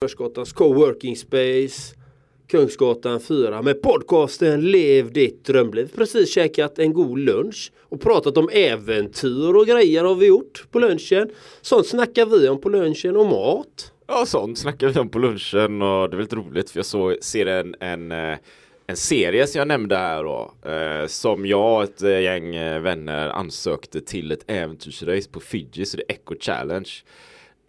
Börsgatans coworking space. Kungsgatan 4 med podcasten Lev ditt drömliv. Precis käkat en god lunch och pratat om äventyr och grejer har vi gjort på lunchen. Sånt snackar vi om på lunchen och mat. Ja, sånt snackar vi om på lunchen och det är väldigt roligt för jag så, ser en, en, eh, en serie som jag nämnde här då. Eh, som jag och ett eh, gäng eh, vänner ansökte till ett äventyrsrace på Fiji, så det är Echo Challenge.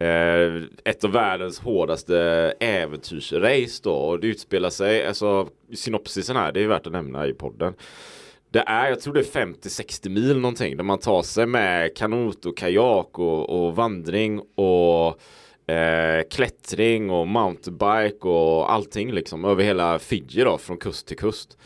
Eh, ett av världens hårdaste äventyrsrace då och det utspelar sig, alltså synopsisen här, det är värt att nämna i podden. Det är, jag tror det är 50-60 mil någonting där man tar sig med kanot och kajak och, och vandring och eh, klättring och mountainbike och allting liksom över hela Fiji då från kust till kust.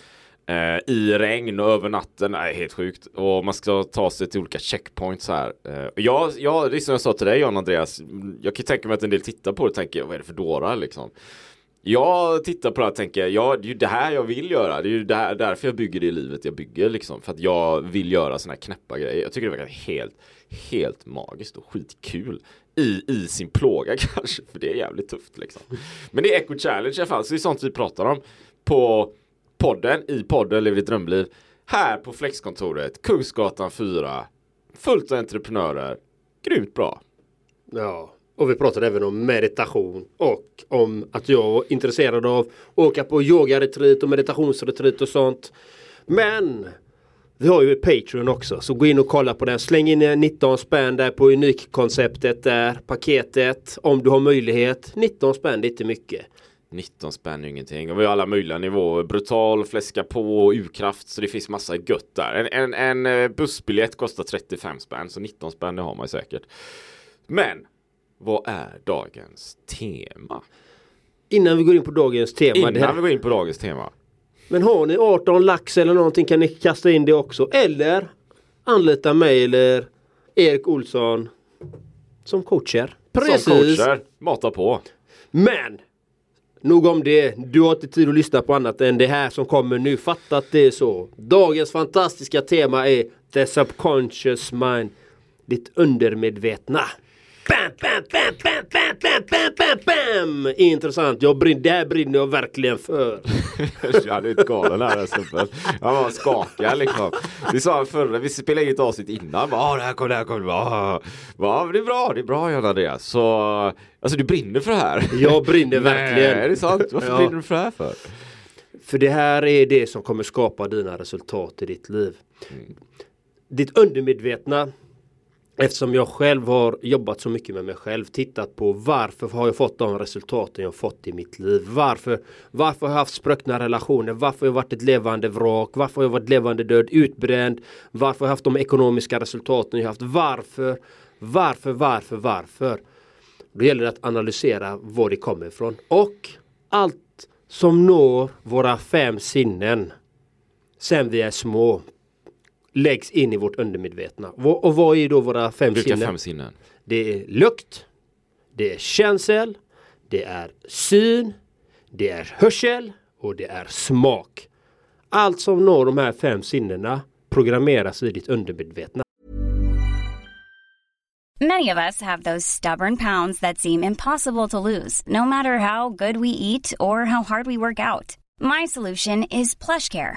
Eh, I regn och över natten, nej helt sjukt. Och man ska ta sig till olika checkpoints här. Eh, jag, jag, det är som jag sa till dig Jan Andreas, jag kan tänka mig att en del tittar på det och tänker vad är det för dårar liksom. Jag tittar på det här och tänker, ja det är ju det här jag vill göra. Det är ju det här, därför jag bygger det livet jag bygger liksom. För att jag vill göra sådana här knäppa grejer. Jag tycker det verkar helt, helt magiskt och skitkul. I, i sin plåga kanske, för det är jävligt tufft liksom. Men det är Echo Challenge i alla fall, så det är sånt vi pratar om på podden, i podden Lev ditt drömliv. Här på Flexkontoret, Kungsgatan 4. Fullt av entreprenörer. Grymt bra. Ja, och vi pratade även om meditation och om att jag är intresserad av att åka på yogaretreat och meditationsretreat och sånt. Men vi har ju Patreon också så gå in och kolla på den. Släng in 19 spänn där på unikkonceptet där, paketet. Om du har möjlighet. 19 spänn, det är inte mycket. 19 spänn är ingenting. Och vi har alla möjliga nivåer. Brutal, fläska på, urkraft. Så det finns massa gött där. En, en, en eh, bussbiljett kostar 35 spänn. Så 19 spänn det har man säkert. Men vad är dagens tema? Innan vi går in på dagens tema. Innan här- vi går in på dagens tema. Men har ni 18 lax eller någonting kan ni kasta in det också. Eller anlita mig eller Erik Olsson som coacher. Som coacher, mata på. Men! Nog om det. Du har inte tid att lyssna på annat än det här som kommer nu. Fatta att det är så. Dagens fantastiska tema är The Subconscious Mind. Ditt undermedvetna. Bam, bam, bam, bam, bam, bam, bam, bam, bam. Intressant. Jag brinner, det här brinner jag verkligen för. Jag hade ut galen här den snubben. Han var skakad liksom. Vi sa han förra, vi spelade in ett avsnitt innan. Bara, "Ah, det här kommer, det här kommer. Ah. Va, det är bra, det är bra Jan Andreas. Så, alltså du brinner för det här. Jag brinner verkligen. Nej, är det sant? Varför Ja. brinner du för det här för? För det här är det som kommer skapa dina resultat i ditt liv. Ditt undermedvetna Eftersom jag själv har jobbat så mycket med mig själv, tittat på varför har jag fått de resultaten jag fått i mitt liv. Varför, varför har jag haft spruckna relationer? Varför har jag varit ett levande vrak? Varför har jag varit levande död, utbränd? Varför har jag haft de ekonomiska resultaten jag haft? Varför? Varför, varför, varför? Då gäller det att analysera var det kommer ifrån. Och allt som når våra fem sinnen sen vi är små läggs in i vårt undermedvetna. Och vad är då våra fem Vilka sinnen? fem sinnen? Det är lukt, det är känsel, det är syn, det är hörsel och det är smak. Allt som når de här fem sinnena programmeras i ditt undermedvetna. Many of us have those stubborn pounds that seem impossible to lose, no matter how good we eat or how hard we work out. My solution is PlushCare.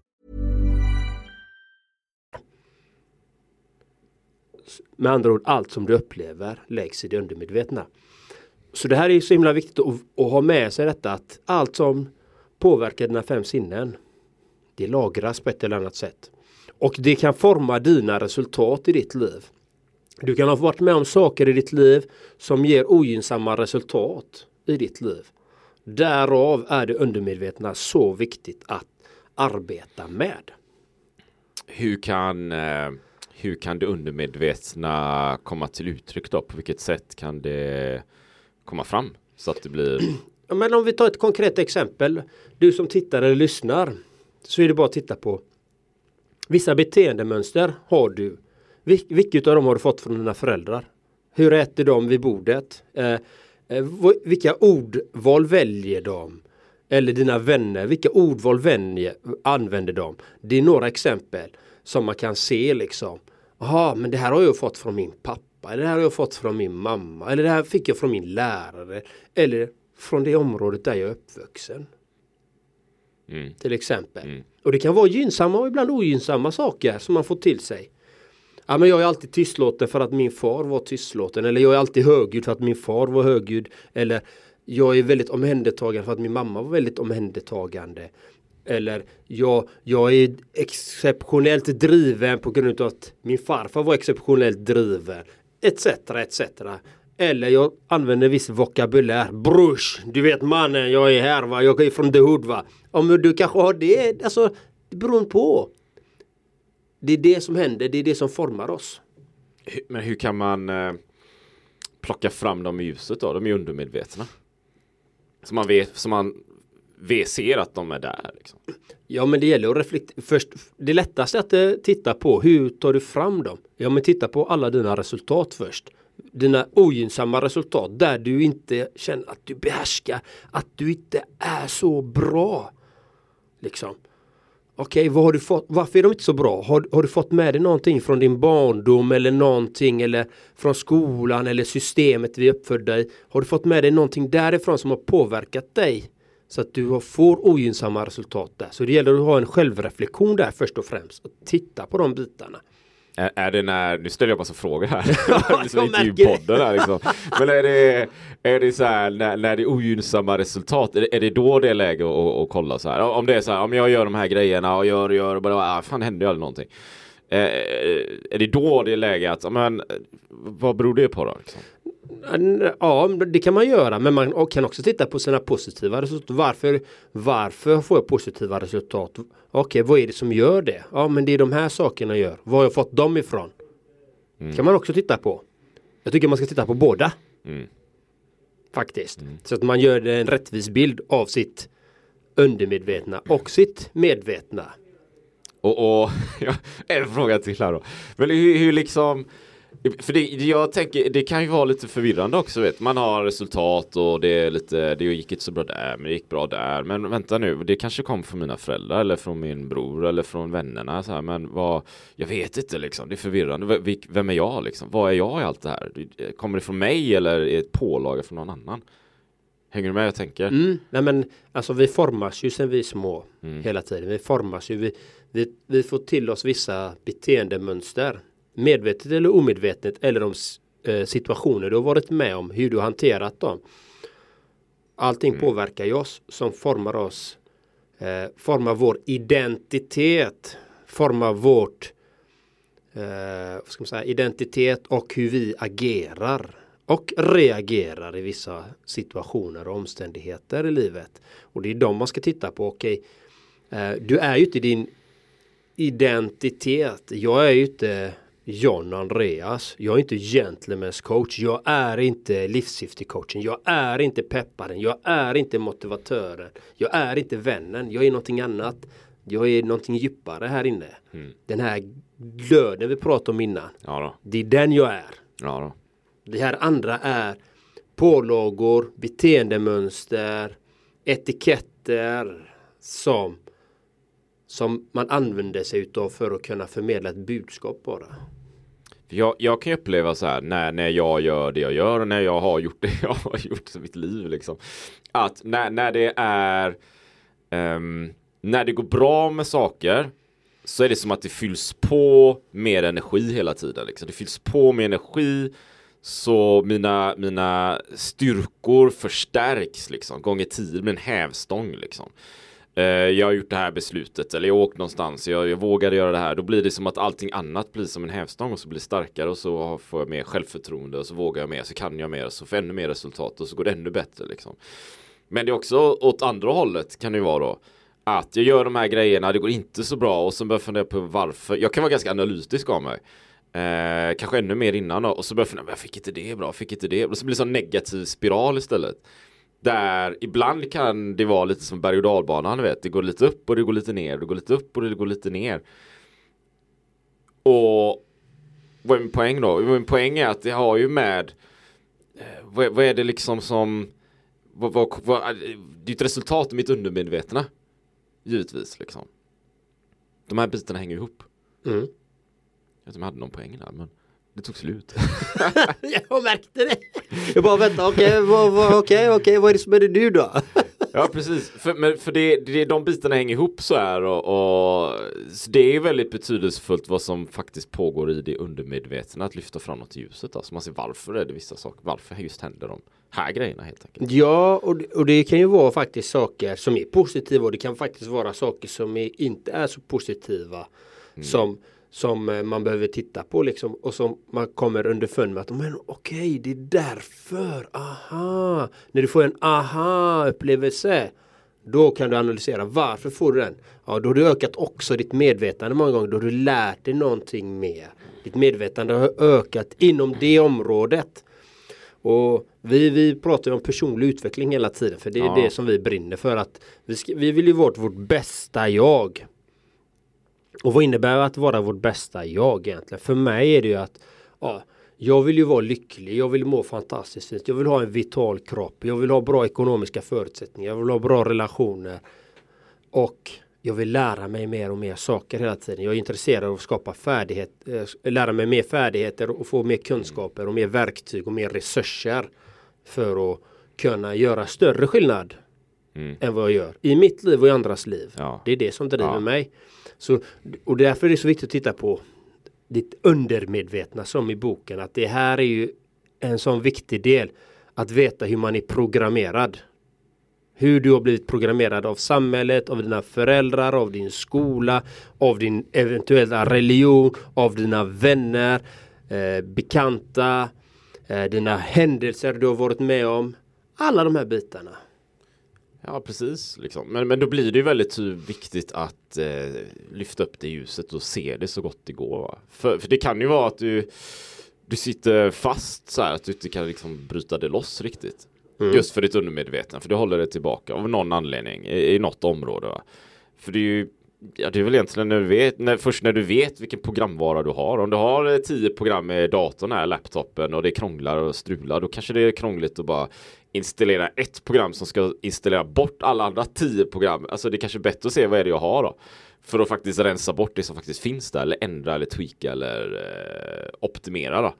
Med andra ord, allt som du upplever läggs i det undermedvetna. Så det här är så himla viktigt att, att ha med sig detta att allt som påverkar dina fem sinnen det lagras på ett eller annat sätt. Och det kan forma dina resultat i ditt liv. Du kan ha varit med om saker i ditt liv som ger ogynnsamma resultat i ditt liv. Därav är det undermedvetna så viktigt att arbeta med. Hur kan, eh, hur kan det undermedvetna komma till uttryck då? På vilket sätt kan det komma fram? Så att det blir Ja, men om vi tar ett konkret exempel. Du som tittar eller lyssnar. Så är det bara att titta på. Vissa beteendemönster har du. Vil vilket av dem har du fått från dina föräldrar? Hur äter de vid bordet? Eh, eh, vilka ordval väljer de? Eller dina vänner, vilka ordval vänjer, använder de? Det är några exempel som man kan se liksom. Jaha, men det här har jag fått från min pappa. Eller det här har jag fått från min mamma. Eller det här fick jag från min lärare. Eller från det området där jag är uppvuxen. Mm. Till exempel. Mm. Och det kan vara gynnsamma och ibland ogynnsamma saker som man får till sig. Ja, men jag är alltid tystlåten för att min far var tystlåten. Eller jag är alltid högljudd för att min far var högljudd. Eller jag är väldigt omhändertagande för att min mamma var väldigt omhändertagande. Eller jag, jag är exceptionellt driven på grund av att min farfar var exceptionellt driven. Etc. etc. Eller jag använder viss vokabulär. Brush, du vet mannen, jag är här va, jag är från the hood va. Om du kanske har det, alltså det beror på. Det är det som händer, det är det som formar oss. Men hur kan man eh, plocka fram dem i ljuset då? De är undermedvetna. Så man vet, så man vi ser att de är där. Liksom. Ja men det gäller att reflektera. Först, det lättaste är att eh, titta på hur tar du fram dem? Ja men titta på alla dina resultat först. Dina ogynnsamma resultat där du inte känner att du behärskar, att du inte är så bra. Liksom. Okej, vad har du fått? Varför är de inte så bra? Har, har du fått med dig någonting från din barndom eller någonting eller från skolan eller systemet vi uppförde dig? i? Har du fått med dig någonting därifrån som har påverkat dig? Så att du får ogynnsamma resultat där. Så det gäller att ha en självreflektion där först och främst. Och titta på de bitarna. Är, är det när, nu ställer jag massa frågor här. Ja, det är som jag märker intervjupodden här liksom. Men är det, är det så här när, när det är ogynnsamma resultat, är det, är det då det är läge att, att, att kolla så här? Om det är så här, om jag gör de här grejerna och gör och gör och bara, ah, fan händer ju aldrig någonting. Eh, är det då det är läge att, men vad beror det på då? Liksom? Ja, det kan man göra. Men man kan också titta på sina positiva resultat. Varför, varför får jag positiva resultat? Okej, vad är det som gör det? Ja, men det är de här sakerna jag gör. Var har jag fått dem ifrån? kan man också titta på. Jag tycker man ska titta på båda. Mm. Faktiskt. Så att man gör en rättvis bild av sitt undermedvetna och sitt medvetna. Och, och ja, en fråga till här då. Men hur, hur liksom för det, jag tänker, det kan ju vara lite förvirrande också vet Man har resultat och det är lite, det gick inte så bra där men det gick bra där. Men vänta nu, det kanske kom från mina föräldrar eller från min bror eller från vännerna så här, Men vad, jag vet inte liksom, det är förvirrande. Vem är jag liksom? Vad är jag i allt det här? Kommer det från mig eller är det ett pålaga från någon annan? Hänger du med jag tänker? Mm. Nej men alltså vi formas ju sen vi är små Mm. hela tiden. Vi formas ju. Vi, vi, vi får till oss vissa beteendemönster. Medvetet eller omedvetet eller s- eh, situationer du har varit med om. Hur du har hanterat dem. Allting påverkar ju oss som formar oss. Eh, formar vår identitet. Formar vårt eh, ska man säga, identitet och hur vi agerar och reagerar i vissa situationer och omständigheter i livet. Och det är de man ska titta på. Okej, eh, du är ju inte din identitet. Jag är ju inte John Andreas. Jag är inte gentlemen's coach. Jag är inte livssyftig coachen. Jag är inte pepparen. Jag är inte motivatören. Jag är inte vännen. Jag är någonting annat. Jag är någonting djupare här inne. Den här glöden vi pratade om innan. Ja. Det är den jag är. Ja. Det här andra är pålagor, beteendemönster, etiketter som som man använder sig utav för att kunna förmedla ett budskap bara. Jag, jag kan ju uppleva så här när, när jag gör det jag gör och när jag har gjort det jag har gjort i mitt liv liksom. Att när, när det är um, när det går bra med saker så är det som att det fylls på mer energi hela tiden. Liksom. Det fylls på med energi så mina, mina styrkor förstärks liksom gånger tio med en hävstång liksom. Eh, jag har gjort det här beslutet eller jag har åkt någonstans, jag, jag vågade göra det här. Då blir det som att allting annat blir som en hävstång och så blir det starkare och så får jag mer självförtroende och så vågar jag mer, så kan jag mer, så får jag ännu mer resultat och så går det ännu bättre liksom. Men det är också åt andra hållet kan det ju vara då att jag gör de här grejerna, det går inte så bra och så börjar jag fundera på varför. Jag kan vara ganska analytisk av mig. Eh, kanske ännu mer innan då. och så börjar jag fundera, jag fick inte det bra, fick inte det. Och så blir det en negativ spiral istället. Där ibland kan det vara lite som berg och dalbanan, vet. Det går lite upp och det går lite ner, det går lite upp och det går lite ner. Och vad är min poäng då? Min poäng är att det har ju med eh, vad, vad är det liksom som vad, vad, vad, det är ett resultat av mitt undermedvetna. Givetvis liksom. De här bitarna hänger ihop. Mm. Jag vet inte om jag hade någon poäng där men det tog slut. jag märkte det. Jag bara vänta, okej, okay, okej, okay, okay, vad är det som är det nu då? ja, precis. För, men, för det, det, de bitarna hänger ihop så här och, och så det är väldigt betydelsefullt vad som faktiskt pågår i det undermedvetna att lyfta fram något i ljuset. Alltså man ser varför är det vissa saker, varför just händer de här grejerna helt enkelt. Ja, och det, och det kan ju vara faktiskt saker som är positiva och det kan faktiskt vara saker som är, inte är så positiva mm. som som eh, man behöver titta på liksom och som man kommer underfund med att men okej, okay, det är därför, aha. När du får en aha upplevelse då kan du analysera varför får du den? Ja, då har du ökat också ditt medvetande många gånger. Då har du lärt dig någonting mer. Ditt medvetande har ökat inom det området. Och vi, vi pratar om personlig utveckling hela tiden för det är ja. det som vi brinner för. att Vi, ska, vi vill ju vara vårt bästa jag. Och vad innebär att vara vårt bästa jag egentligen? För mig är det ju att ja, jag vill ju vara lycklig, jag vill må fantastiskt fint, jag vill ha en vital kropp, jag vill ha bra ekonomiska förutsättningar, jag vill ha bra relationer. Och jag vill lära mig mer och mer saker hela tiden. Jag är intresserad av att skapa färdighet, äh, lära mig mer färdigheter och få mer kunskaper och mer verktyg och mer resurser. För att kunna göra större skillnad mm. än vad jag gör i mitt liv och i andras liv. Ja. Det är det som driver ja. mig. Så, och därför är det så viktigt att titta på ditt undermedvetna som i boken. Att det här är ju en sån viktig del. Att veta hur man är programmerad. Hur du har blivit programmerad av samhället, av dina föräldrar, av din skola, av din eventuella religion, av dina vänner, eh, bekanta, eh, dina händelser du har varit med om. Alla de här bitarna. Ja, precis. Liksom. Men, men då blir det ju väldigt viktigt att eh, lyfta upp det ljuset och se det så gott det går. För, för det kan ju vara att du, du sitter fast så här att du inte kan liksom bryta det loss riktigt. Mm. Just för ditt undermedvetna, för du håller det tillbaka av någon anledning i, i något område. Va? För det är ju Ja, det är väl egentligen när du vet, när, först när du vet vilken programvara du har. Om du har eh, tio program i datorn här, laptopen och det krånglar och strular, då kanske det är krångligt att bara installera ett program som ska installera bort alla andra tio program. Alltså det är kanske är bättre att se vad är det jag har då. För att faktiskt rensa bort det som faktiskt finns där eller ändra eller tweaka eller eh, optimera då.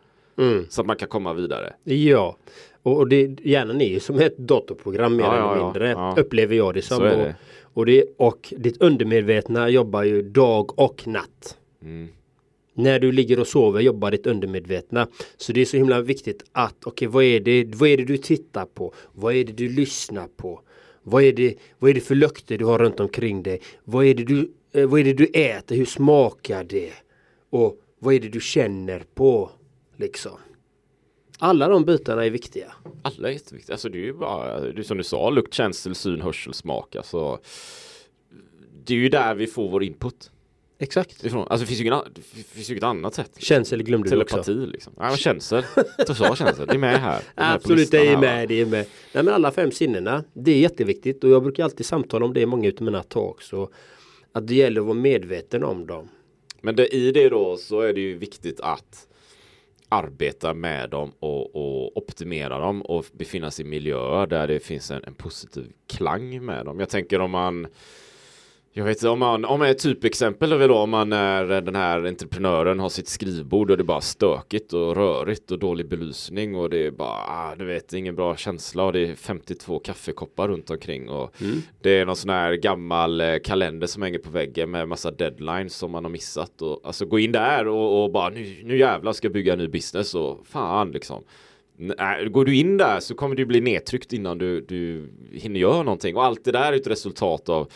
Mm. Så att man kan komma vidare. Ja, och, och det, hjärnan är ju som ett datorprogram mer ja, eller ja, mindre. Ja. Upplever jag det som. Och, och, det, och ditt undermedvetna jobbar ju dag och natt. Mm. När du ligger och sover jobbar ditt undermedvetna. Så det är så himla viktigt att okej okay, vad, är det, vad är det du tittar på? Vad är det du lyssnar på? Vad är det, vad är det för lukter du har runt omkring dig? Vad är, det du, eh, vad är det du äter? Hur smakar det? Och vad är det du känner på? Liksom. Alla de bitarna är viktiga. Alla är jätteviktiga. Alltså det är ju bara, det är som du sa, lukt, känsel, syn, hörsel, smak. Alltså, det är ju där vi får vår input. Exakt. Ifrån. Alltså det finns ju, ingen, det finns ju inget annat sätt. Känsel glömde Telepati, du också. Telepati liksom. Ja, känsel. Du sa känsel. Det är med här. Är Absolut, det är med. Det är med. Nej, men alla fem sinnena. Det är jätteviktigt och jag brukar alltid samtala om det i många utav mina talks. Och att det gäller att vara medveten om dem. Men det, i det då så är det ju viktigt att arbeta med dem och, och optimera dem och befinna sig i miljöer där det finns en, en positiv klang med dem. Jag tänker om man jag vet inte om man, om ett typexempel är väl då om man är den här entreprenören har sitt skrivbord och det är bara stökigt och rörigt och dålig belysning och det är bara, ah, du vet, ingen bra känsla och det är 52 kaffekoppar runt omkring och mm. det är någon sån här gammal eh, kalender som hänger på väggen med massa deadlines som man har missat och alltså gå in där och, och bara nu, nu jävlar ska jag bygga en ny business och fan liksom. Går du in där så kommer du bli nedtryckt innan du, du hinner göra någonting och allt det där är ett resultat av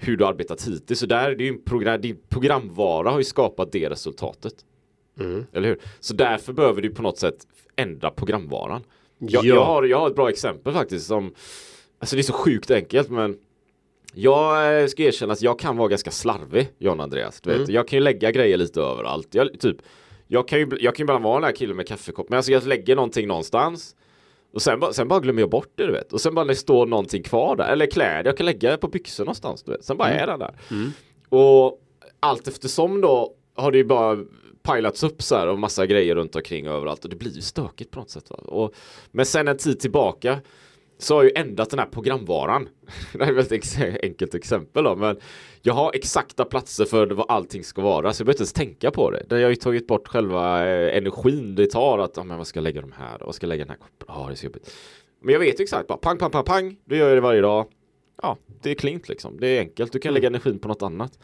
hur du arbetat hittills. Så där, det är en program, din programvara har ju skapat det resultatet. Mm. Eller hur? Så därför behöver du på något sätt ändra programvaran. Jag, ja. jag, har, jag har ett bra exempel faktiskt som Alltså det är så sjukt enkelt men Jag eh, ska erkänna att jag kan vara ganska slarvig John Andreas. Du vet. Mm. Jag kan ju lägga grejer lite överallt. Jag, typ, jag kan ju jag kan ju bara vara den här killen med kaffekopp. Men alltså jag lägger någonting någonstans. Och sen, sen bara glömmer jag bort det du vet. Och sen bara det står någonting kvar där. Eller kläder, jag kan lägga det på byxor någonstans du vet. Sen bara mm. är den där. Mm. Och allt eftersom då har det ju bara pilats upp så här och massa grejer runt omkring överallt och det blir ju stökigt på något sätt. Va? Och, men sen en tid tillbaka så har jag ju ändrat den här programvaran. det är ett väldigt enkelt exempel då, men jag har exakta platser för vad allting ska vara, så jag behöver inte ens tänka på det. Jag har ju tagit bort själva eh, energin det tar att, ja men vad ska jag lägga de här, vad ska jag lägga den här koppen, ja det är så jobbigt. Men jag vet exakt, bara pang, pang, pang, pang, då gör jag det varje dag. Ja, det är klint liksom, det är enkelt, du kan lägga energin på något annat.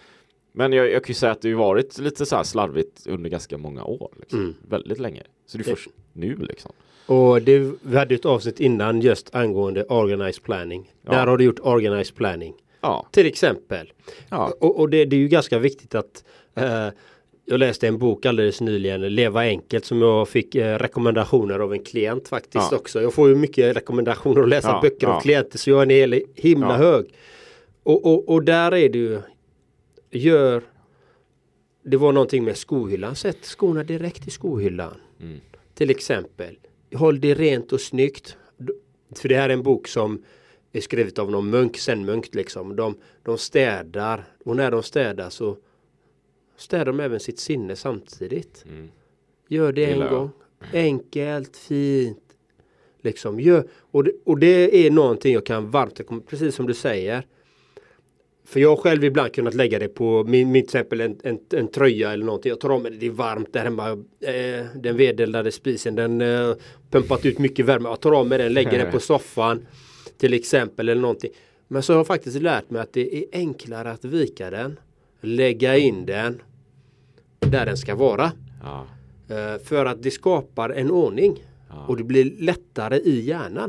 Men jag, jag kan ju säga att det har varit lite så här slarvigt under ganska många år. Liksom. Mm. Väldigt länge. Så det är först nu liksom. Och det, vi hade ett avsnitt innan just angående organized planning. Ja. Där har du gjort organized planning. Ja. Till exempel. Ja. Och, och det, det, är ju ganska viktigt att eh, jag läste en bok alldeles nyligen, Leva enkelt, som jag fick eh, rekommendationer av en klient faktiskt ja. också. Jag får ju mycket rekommendationer att läsa ja, böcker av klienter så jag är en hel, himla hög. Och, och, och där är det ju, gör, det var någonting med skohyllan, sätt skorna direkt i skohyllan. Mm. Till exempel håll det rent och snyggt. För det här är en bok som är skrivet av någon munk, zen-munk liksom. De, de städar och när de städar så städar de även sitt sinne samtidigt. Mm. Gör det en gång. Enkelt, fint. Liksom, gör, och, det, och det är någonting jag kan varmt precis som du säger. För jag har själv ibland kunnat lägga det på min, min till exempel en, en, en tröja eller någonting. Jag tar av mig det, det är varmt där hemma. Eh, den vedeldade spisen den eh, pumpat ut mycket värme. Jag tar av mig den, lägger den på soffan till exempel eller någonting. Men så har jag faktiskt lärt mig att det är enklare att vika den, lägga in den där den ska vara. Ja. Eh, för att det skapar en ordning ja. och det blir lättare i hjärnan.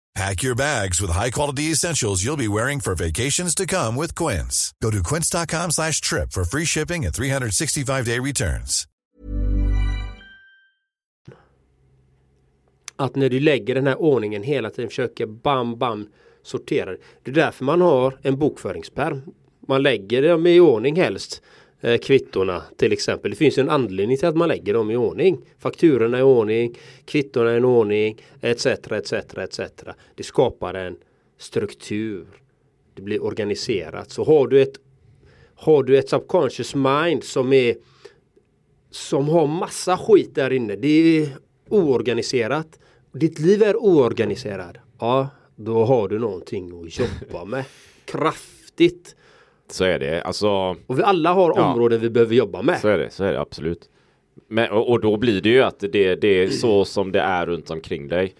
Pack your bags with high-quality essentials you'll be wearing for vacations to come with Quince. Go to quince.com slash trip for free shipping and 365-day returns. Att när du lägger den här ordningen hela tiden försöker bam, bam sortera. Det är därför man har en bokföringspärm. Man lägger dem i ordning helst eh, kvittorna till exempel. Det finns en anledning till att man lägger dem i ordning. Fakturorna i ordning, kvittorna i ordning, etc. etc. etc. Det skapar en struktur. Det blir organiserat. Så har du ett har du ett subconscious mind som är som har massa skit där inne. Det är oorganiserat. Ditt liv är oorganiserat. Ja, då har du någonting att jobba med. Kraftigt. Så är det. Alltså, och vi alla har ja, områden vi behöver jobba med. Så är det, så är det absolut. Men, och, och, då blir det ju att det, det är så som det är runt omkring dig.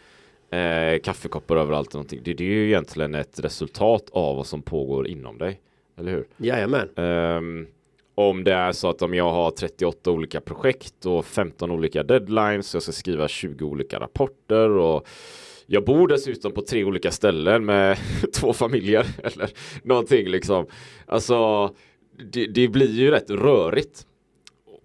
eh, kaffekoppar överallt och någonting. Det, det är ju egentligen ett resultat av vad som pågår inom dig. Eller hur? Jajamän. Um, om det är så att om jag har 38 olika projekt och 15 olika deadlines, jag ska skriva 20 olika rapporter och jag bor dessutom på tre olika ställen med två familjer eller någonting liksom. Alltså, det, det blir ju rätt rörigt.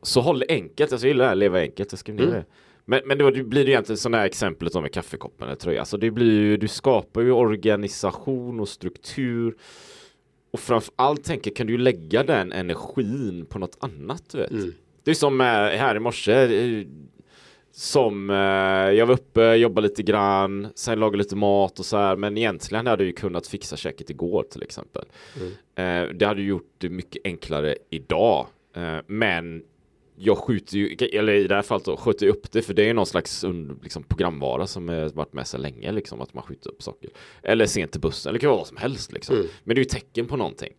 Så håll det enkelt, alltså jag gillar det här leva enkelt, jag skriver ner Mm. det. Men, men då blir det egentligen sådana här exemplet med kaffekoppen eller tröja. Alltså det blir ju, du skapar ju organisation och struktur. Och framför allt tänker, kan du ju lägga den energin på något annat du vet. Mm. Det är som eh, här i morse. Som eh, jag var uppe, jobbade lite grann, sen lagade lite mat och så här. Men egentligen hade jag ju kunnat fixa käket igår till exempel. Eh, det hade gjort det mycket enklare idag. Eh, men jag skjuter ju, eller i det här fallet då, skjuter jag upp det för det är någon slags liksom, programvara som har varit med så länge liksom att man skjuter upp saker. Eller sent till bussen, eller det kan vara vad som helst liksom. Mm. Men det är ju tecken på någonting.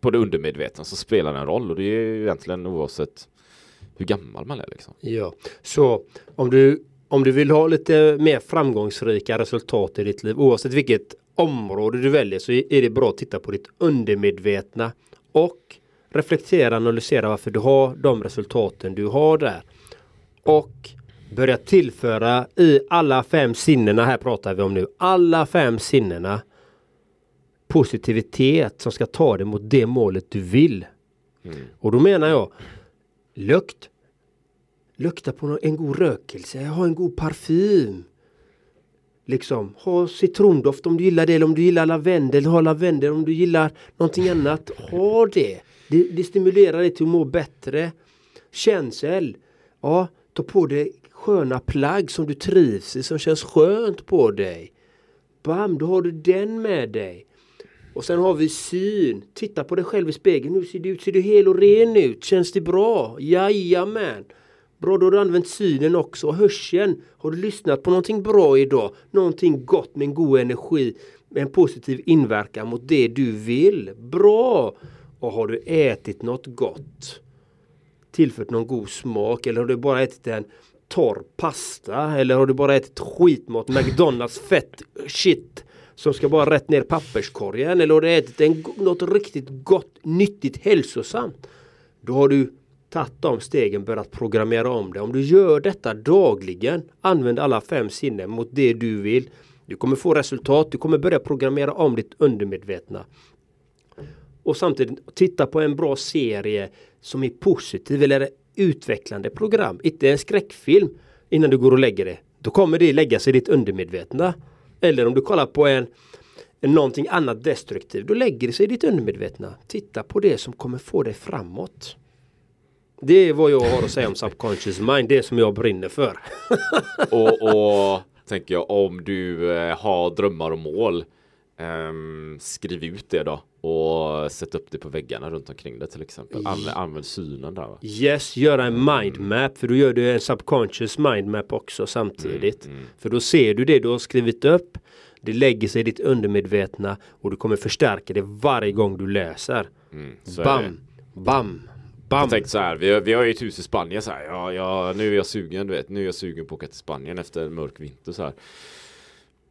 På det undermedvetna så spelar det en roll och det är ju egentligen oavsett hur gammal man är liksom. Ja, så om du, om du vill ha lite mer framgångsrika resultat i ditt liv oavsett vilket område du väljer så är det bra att titta på ditt undermedvetna och reflektera, analysera varför du har de resultaten du har där. Och börja tillföra i alla fem sinnena, här pratar vi om nu, alla fem sinnena positivitet som ska ta dig mot det målet du vill. Och då menar jag lukt. Lukta på en god rökelse, ha en god parfym. Liksom, ha citrondoft om du gillar det, eller om du gillar lavendel, ha lavendel om du gillar någonting annat. Ha det. Det, det stimulerar dig till att må bättre. Känsel. Ja, ta på dig sköna plagg som du trivs i, som känns skönt på dig. Bam, då har du den med dig. Och sen har vi syn. Titta på dig själv i spegeln. Hur ser du ut? Ser du hel och ren ut? Känns det bra? Jajamän. Bra, då har du använt synen också. Och hörseln. Har du lyssnat på någonting bra idag? Någonting gott med en god energi. Med en positiv inverkan mot det du vill. Bra! Och har du ätit något gott? Tillfört någon god smak? Eller har du bara ätit en torr pasta? Eller har du bara ätit skitmat? McDonalds fett shit som ska bara rätt ner i papperskorgen eller har du ätit en, något riktigt gott, nyttigt, hälsosamt. Då har du tagit de stegen, börjat programmera om det. Om du gör detta dagligen, använd alla fem sinnen mot det du vill. Du kommer få resultat, du kommer börja programmera om ditt undermedvetna. Och samtidigt titta på en bra serie som är positiv eller utvecklande program. Inte en skräckfilm innan du går och lägger dig. Då kommer det lägga sig i ditt undermedvetna. Eller om du kollar på en, någonting annat destruktivt. Då lägger det sig i ditt undermedvetna. Titta på det som kommer få dig framåt. Det är vad jag har att säga om subconscious mind. Det som jag brinner för. Och, och tänker jag om du eh, har drömmar och mål ehm, Skriv ut det då och sätt upp det på väggarna runt omkring det till exempel. Använd, använd synen där va? Yes, göra en mindmap. För då gör du en subconscious mindmap också samtidigt. För då ser du det du har skrivit upp. Det lägger sig i ditt undermedvetna och du kommer förstärka det varje gång du läser. det. bam, bam, bam. Jag tänkte så här, vi, har- vi har ju ett hus i Spanien så här, ja, ja, nu är jag sugen, du vet, nu är jag sugen på att åka till Spanien efter en mörk vinter så här.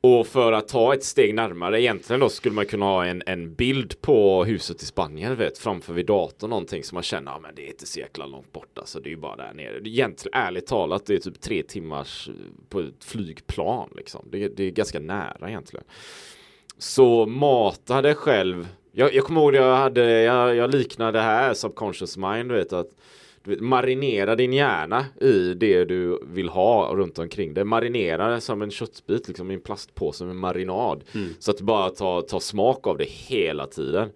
Och för att ta ett steg närmare egentligen då skulle man kunna ha en, en bild på huset i Spanien, vet, framför vid datorn någonting som man känner, ja men det är inte så jäkla långt borta, så alltså, det är ju bara där nere. Egentligen, ärligt talat, det är typ tre timmars eh, på ett flygplan liksom. Det, är- det är ganska nära egentligen. Så matade själv. Jag, jag kommer ihåg jag hade, jag, jag liknade det här subconscious mind, du vet att marinera din hjärna i det du vill ha runt omkring dig. Marinera det som en köttbit liksom i en plastpåse med marinad. Så att du bara tar, tar smak av det hela tiden.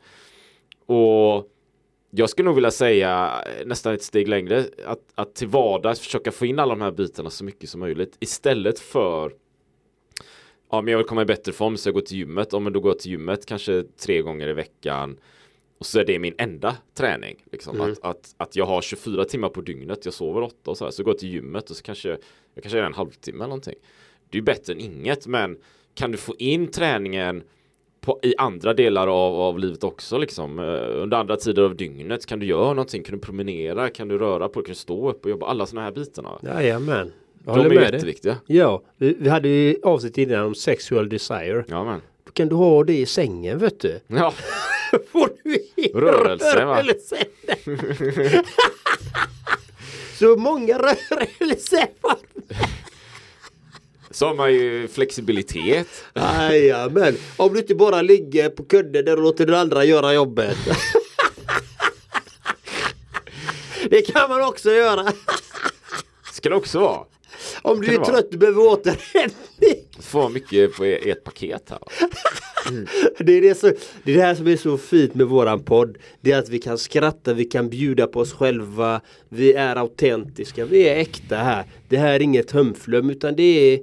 Och jag skulle nog vilja säga eh, nästan ett steg längre att, att till vardags försöka få in alla de här bitarna så mycket som möjligt istället för Ja men jag vill komma i bättre form så jag går till gymmet. Ja men då går jag till gymmet kanske tre gånger i veckan. Och så är det min enda träning. Liksom. Att, att, att jag har 24 timmar på dygnet. Jag sover åtta och så här. Så går jag till gymmet och så kanske jag kanske är en halvtimme eller någonting. Det är bättre än inget. Men kan du få in träningen på, i andra delar av, av livet också liksom. Eh, Under andra tider av dygnet kan du göra någonting. Kan du promenera? Kan du röra på dig? Kan du stå upp och jobba? Alla sådana här bitarna. Jajamän. Jag De är med jätteviktiga. Ja, vi, vi hade ju avsnitt innan om sexual desire. Ja men. Då kan du ha det i sängen vet du. Ja, Får du Rörelse, va? Så många rörelser. så har man ju flexibilitet. Jajamän. Om du inte bara ligger på kudden där och låter den andra göra jobbet. Det kan man också göra. Ska det också vara. Om du är trött och behöver återhämtning. Få mycket på e- ett paket här. Det är det, så, det är det här som är så fint med våran podd. Det är att vi kan skratta, vi kan bjuda på oss själva. Vi är autentiska, vi är äkta här. Det här är inget hömflöm utan det är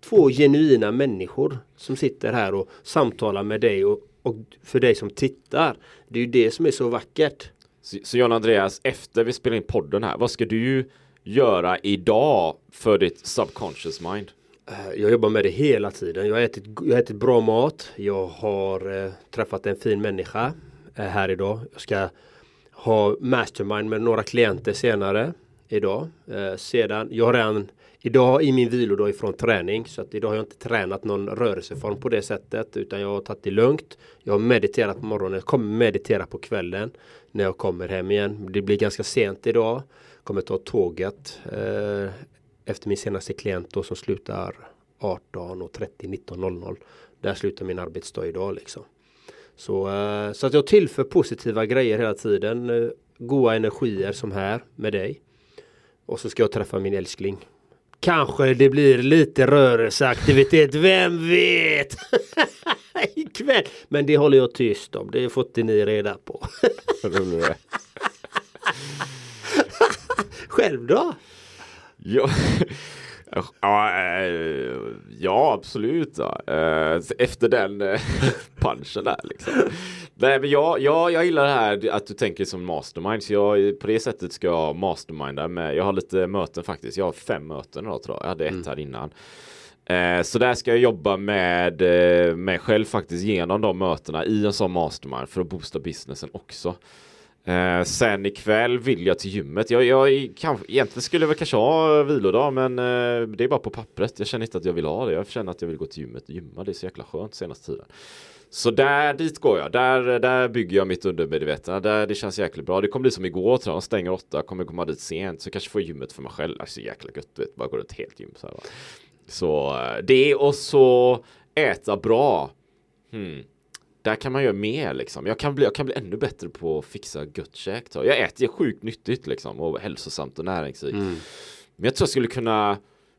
två genuina människor som sitter här och samtalar med dig och, och för dig som tittar. Det är ju det som är så vackert. Så, så John Andreas, efter vi spelar in podden här, vad ska du göra idag för ditt subconscious mind? Eh, jag jobbar med det hela tiden. Jag har ätit, jag har ätit bra mat. Jag har eh, träffat en fin människa eh, här idag. Jag ska ha mastermind med några klienter senare idag. Eh, sedan, jag har redan idag i min vilodag ifrån träning så att idag har jag inte tränat någon rörelseform på det sättet utan jag har tagit det lugnt. Jag har mediterat på morgonen, jag kommer meditera på kvällen när jag kommer hem igen. Det blir ganska sent idag. Kommer ta tåget eh, efter min senaste klient då som slutar 18.30 19.00. Där slutar min arbetsdag idag liksom. Så, eh, så att jag tillför positiva grejer hela tiden. Eh, goda energier som här med dig. Och så ska jag träffa min älskling. Kanske det blir lite rörelseaktivitet, vem vet? Ikväll. Men det håller jag tyst om, det får inte ni reda på. Själv då? Ja, ja, eh, ja absolut. Ja. Eh, Efter den eh, punchen där liksom. Nej men jag, jag, jag gillar det här att du tänker som mastermind. Så jag, på det sättet ska jag masterminda med. Jag har lite möten faktiskt. Jag har fem möten idag tror jag. Jag hade ett här innan. Så där ska jag jobba med mig själv faktiskt genom de mötena i en sån mastermind för att boosta businessen också. Eh, sen ikväll vill jag till gymmet. Jag, jag kanske, egentligen skulle jag väl kanske ha vilodag men eh, det är bara på pappret. Jag känner inte att jag vill ha det. Jag känner att jag vill gå till gymmet och gymma. Det är så jäkla skönt senaste tiden. Så där, dit går jag. Där, där bygger jag mitt undermedvetna. Där det känns jäkligt bra. Det kommer bli som igår tror jag. Stänger åtta. Kommer komma dit sent. Så kanske får gymmet för mig själv. Alltså jäkla gött. Du vet. Bara gå runt helt gym så här. va. Så eh, det och så äta bra. Hmm. Där kan man göra mer liksom. Jag kan bli, jag kan bli ännu bättre på att fixa gött käk. Jag äter ju sjukt nyttigt liksom och hälsosamt och näringsrikt. Mm. Men jag tror jag skulle kunna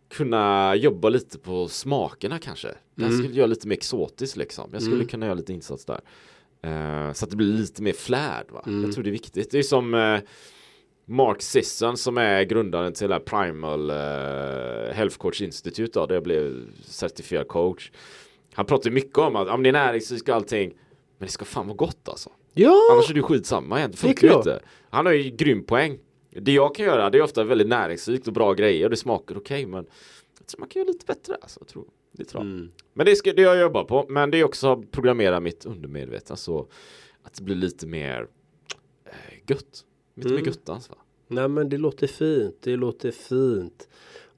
kunna jobba lite på smakerna kanske. Jag Mm. skulle göra lite mer exotiskt liksom. Jag skulle Mm. kunna göra lite insats där. Eh, så att det blir lite mer flärd va. Mm. Jag tror det är viktigt. Det är som eh, Mark Sisson som är grundaren till Primal eh, Health Coach Institute då, där jag blev certifierad coach. Han pratar ju mycket om att om det är näringsrikt och allting men det ska fan vara gott alltså. Ja! Annars är det skitsamma egentligen. Det Funkar ju inte. Han har ju grym poäng. Det jag kan göra det är ofta väldigt näringsrikt och bra grejer och det smakar okej men jag tror man kan göra lite bättre alltså. Jag tror, det tror jag. Mm. Men det, ska, det jag jobbar på. Men det är också att programmera mitt undermedvetna så att det blir lite mer eh, gött. Lite Mm. mer göttans va? Nej men det låter fint, det låter fint.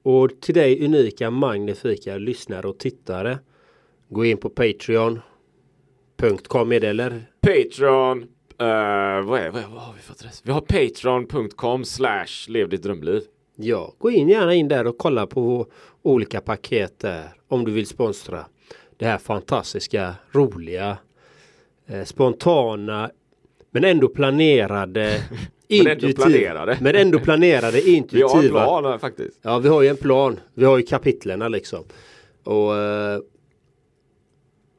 Och till dig unika, magnifika lyssnare och tittare. Gå in på Patreon.com är det eller? Patreon. eh, vad, är, vad, är, vad har vi för adress? Vi har patreon.com slash lev ditt drömliv. Ja, gå in gärna in där och kolla på olika paket där. Om du vill sponsra det här fantastiska, roliga, eh, spontana men ändå planerade Men ändå planerade. Men ändå planerade, Vi intuitiva. har en plan faktiskt. Ja, vi har ju en plan. Vi har ju kapitlerna liksom. Och eh,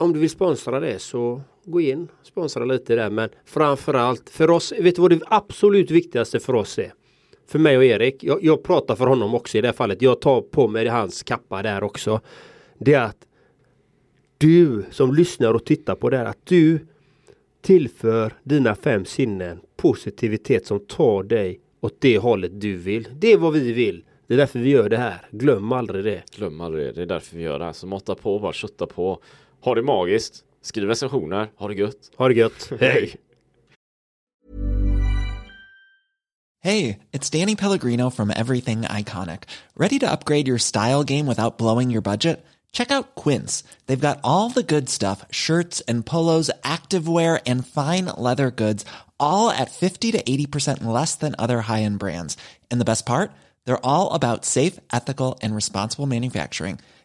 om du vill sponsra det så gå in, sponsra lite där. Men framförallt för oss, vet du vad det absolut viktigaste för oss är? För mig och Erik, jag, jag pratar för honom också i det här fallet. Jag tar på mig hans kappa där också. Det är att du som lyssnar och tittar på det här, att du tillför dina fem sinnen positivitet som tar dig åt det hållet du vill. Det är vad vi vill. Det är därför vi gör det här. Glöm aldrig det. Glöm aldrig det. Det är därför vi gör det här. Så måtta på, bara kötta på. Ha det magiskt. Skriv recensioner. Ha det gött. Ha det gött. Hej! Hey, it's Danny Pellegrino from Everything Iconic. Ready to upgrade your style game without blowing your budget? Check out Quince. They've got all the good stuff shirts and polos, activewear, and fine leather goods, all at 50 to 80% less than other high end brands. And the best part? They're all about safe, ethical, and responsible manufacturing.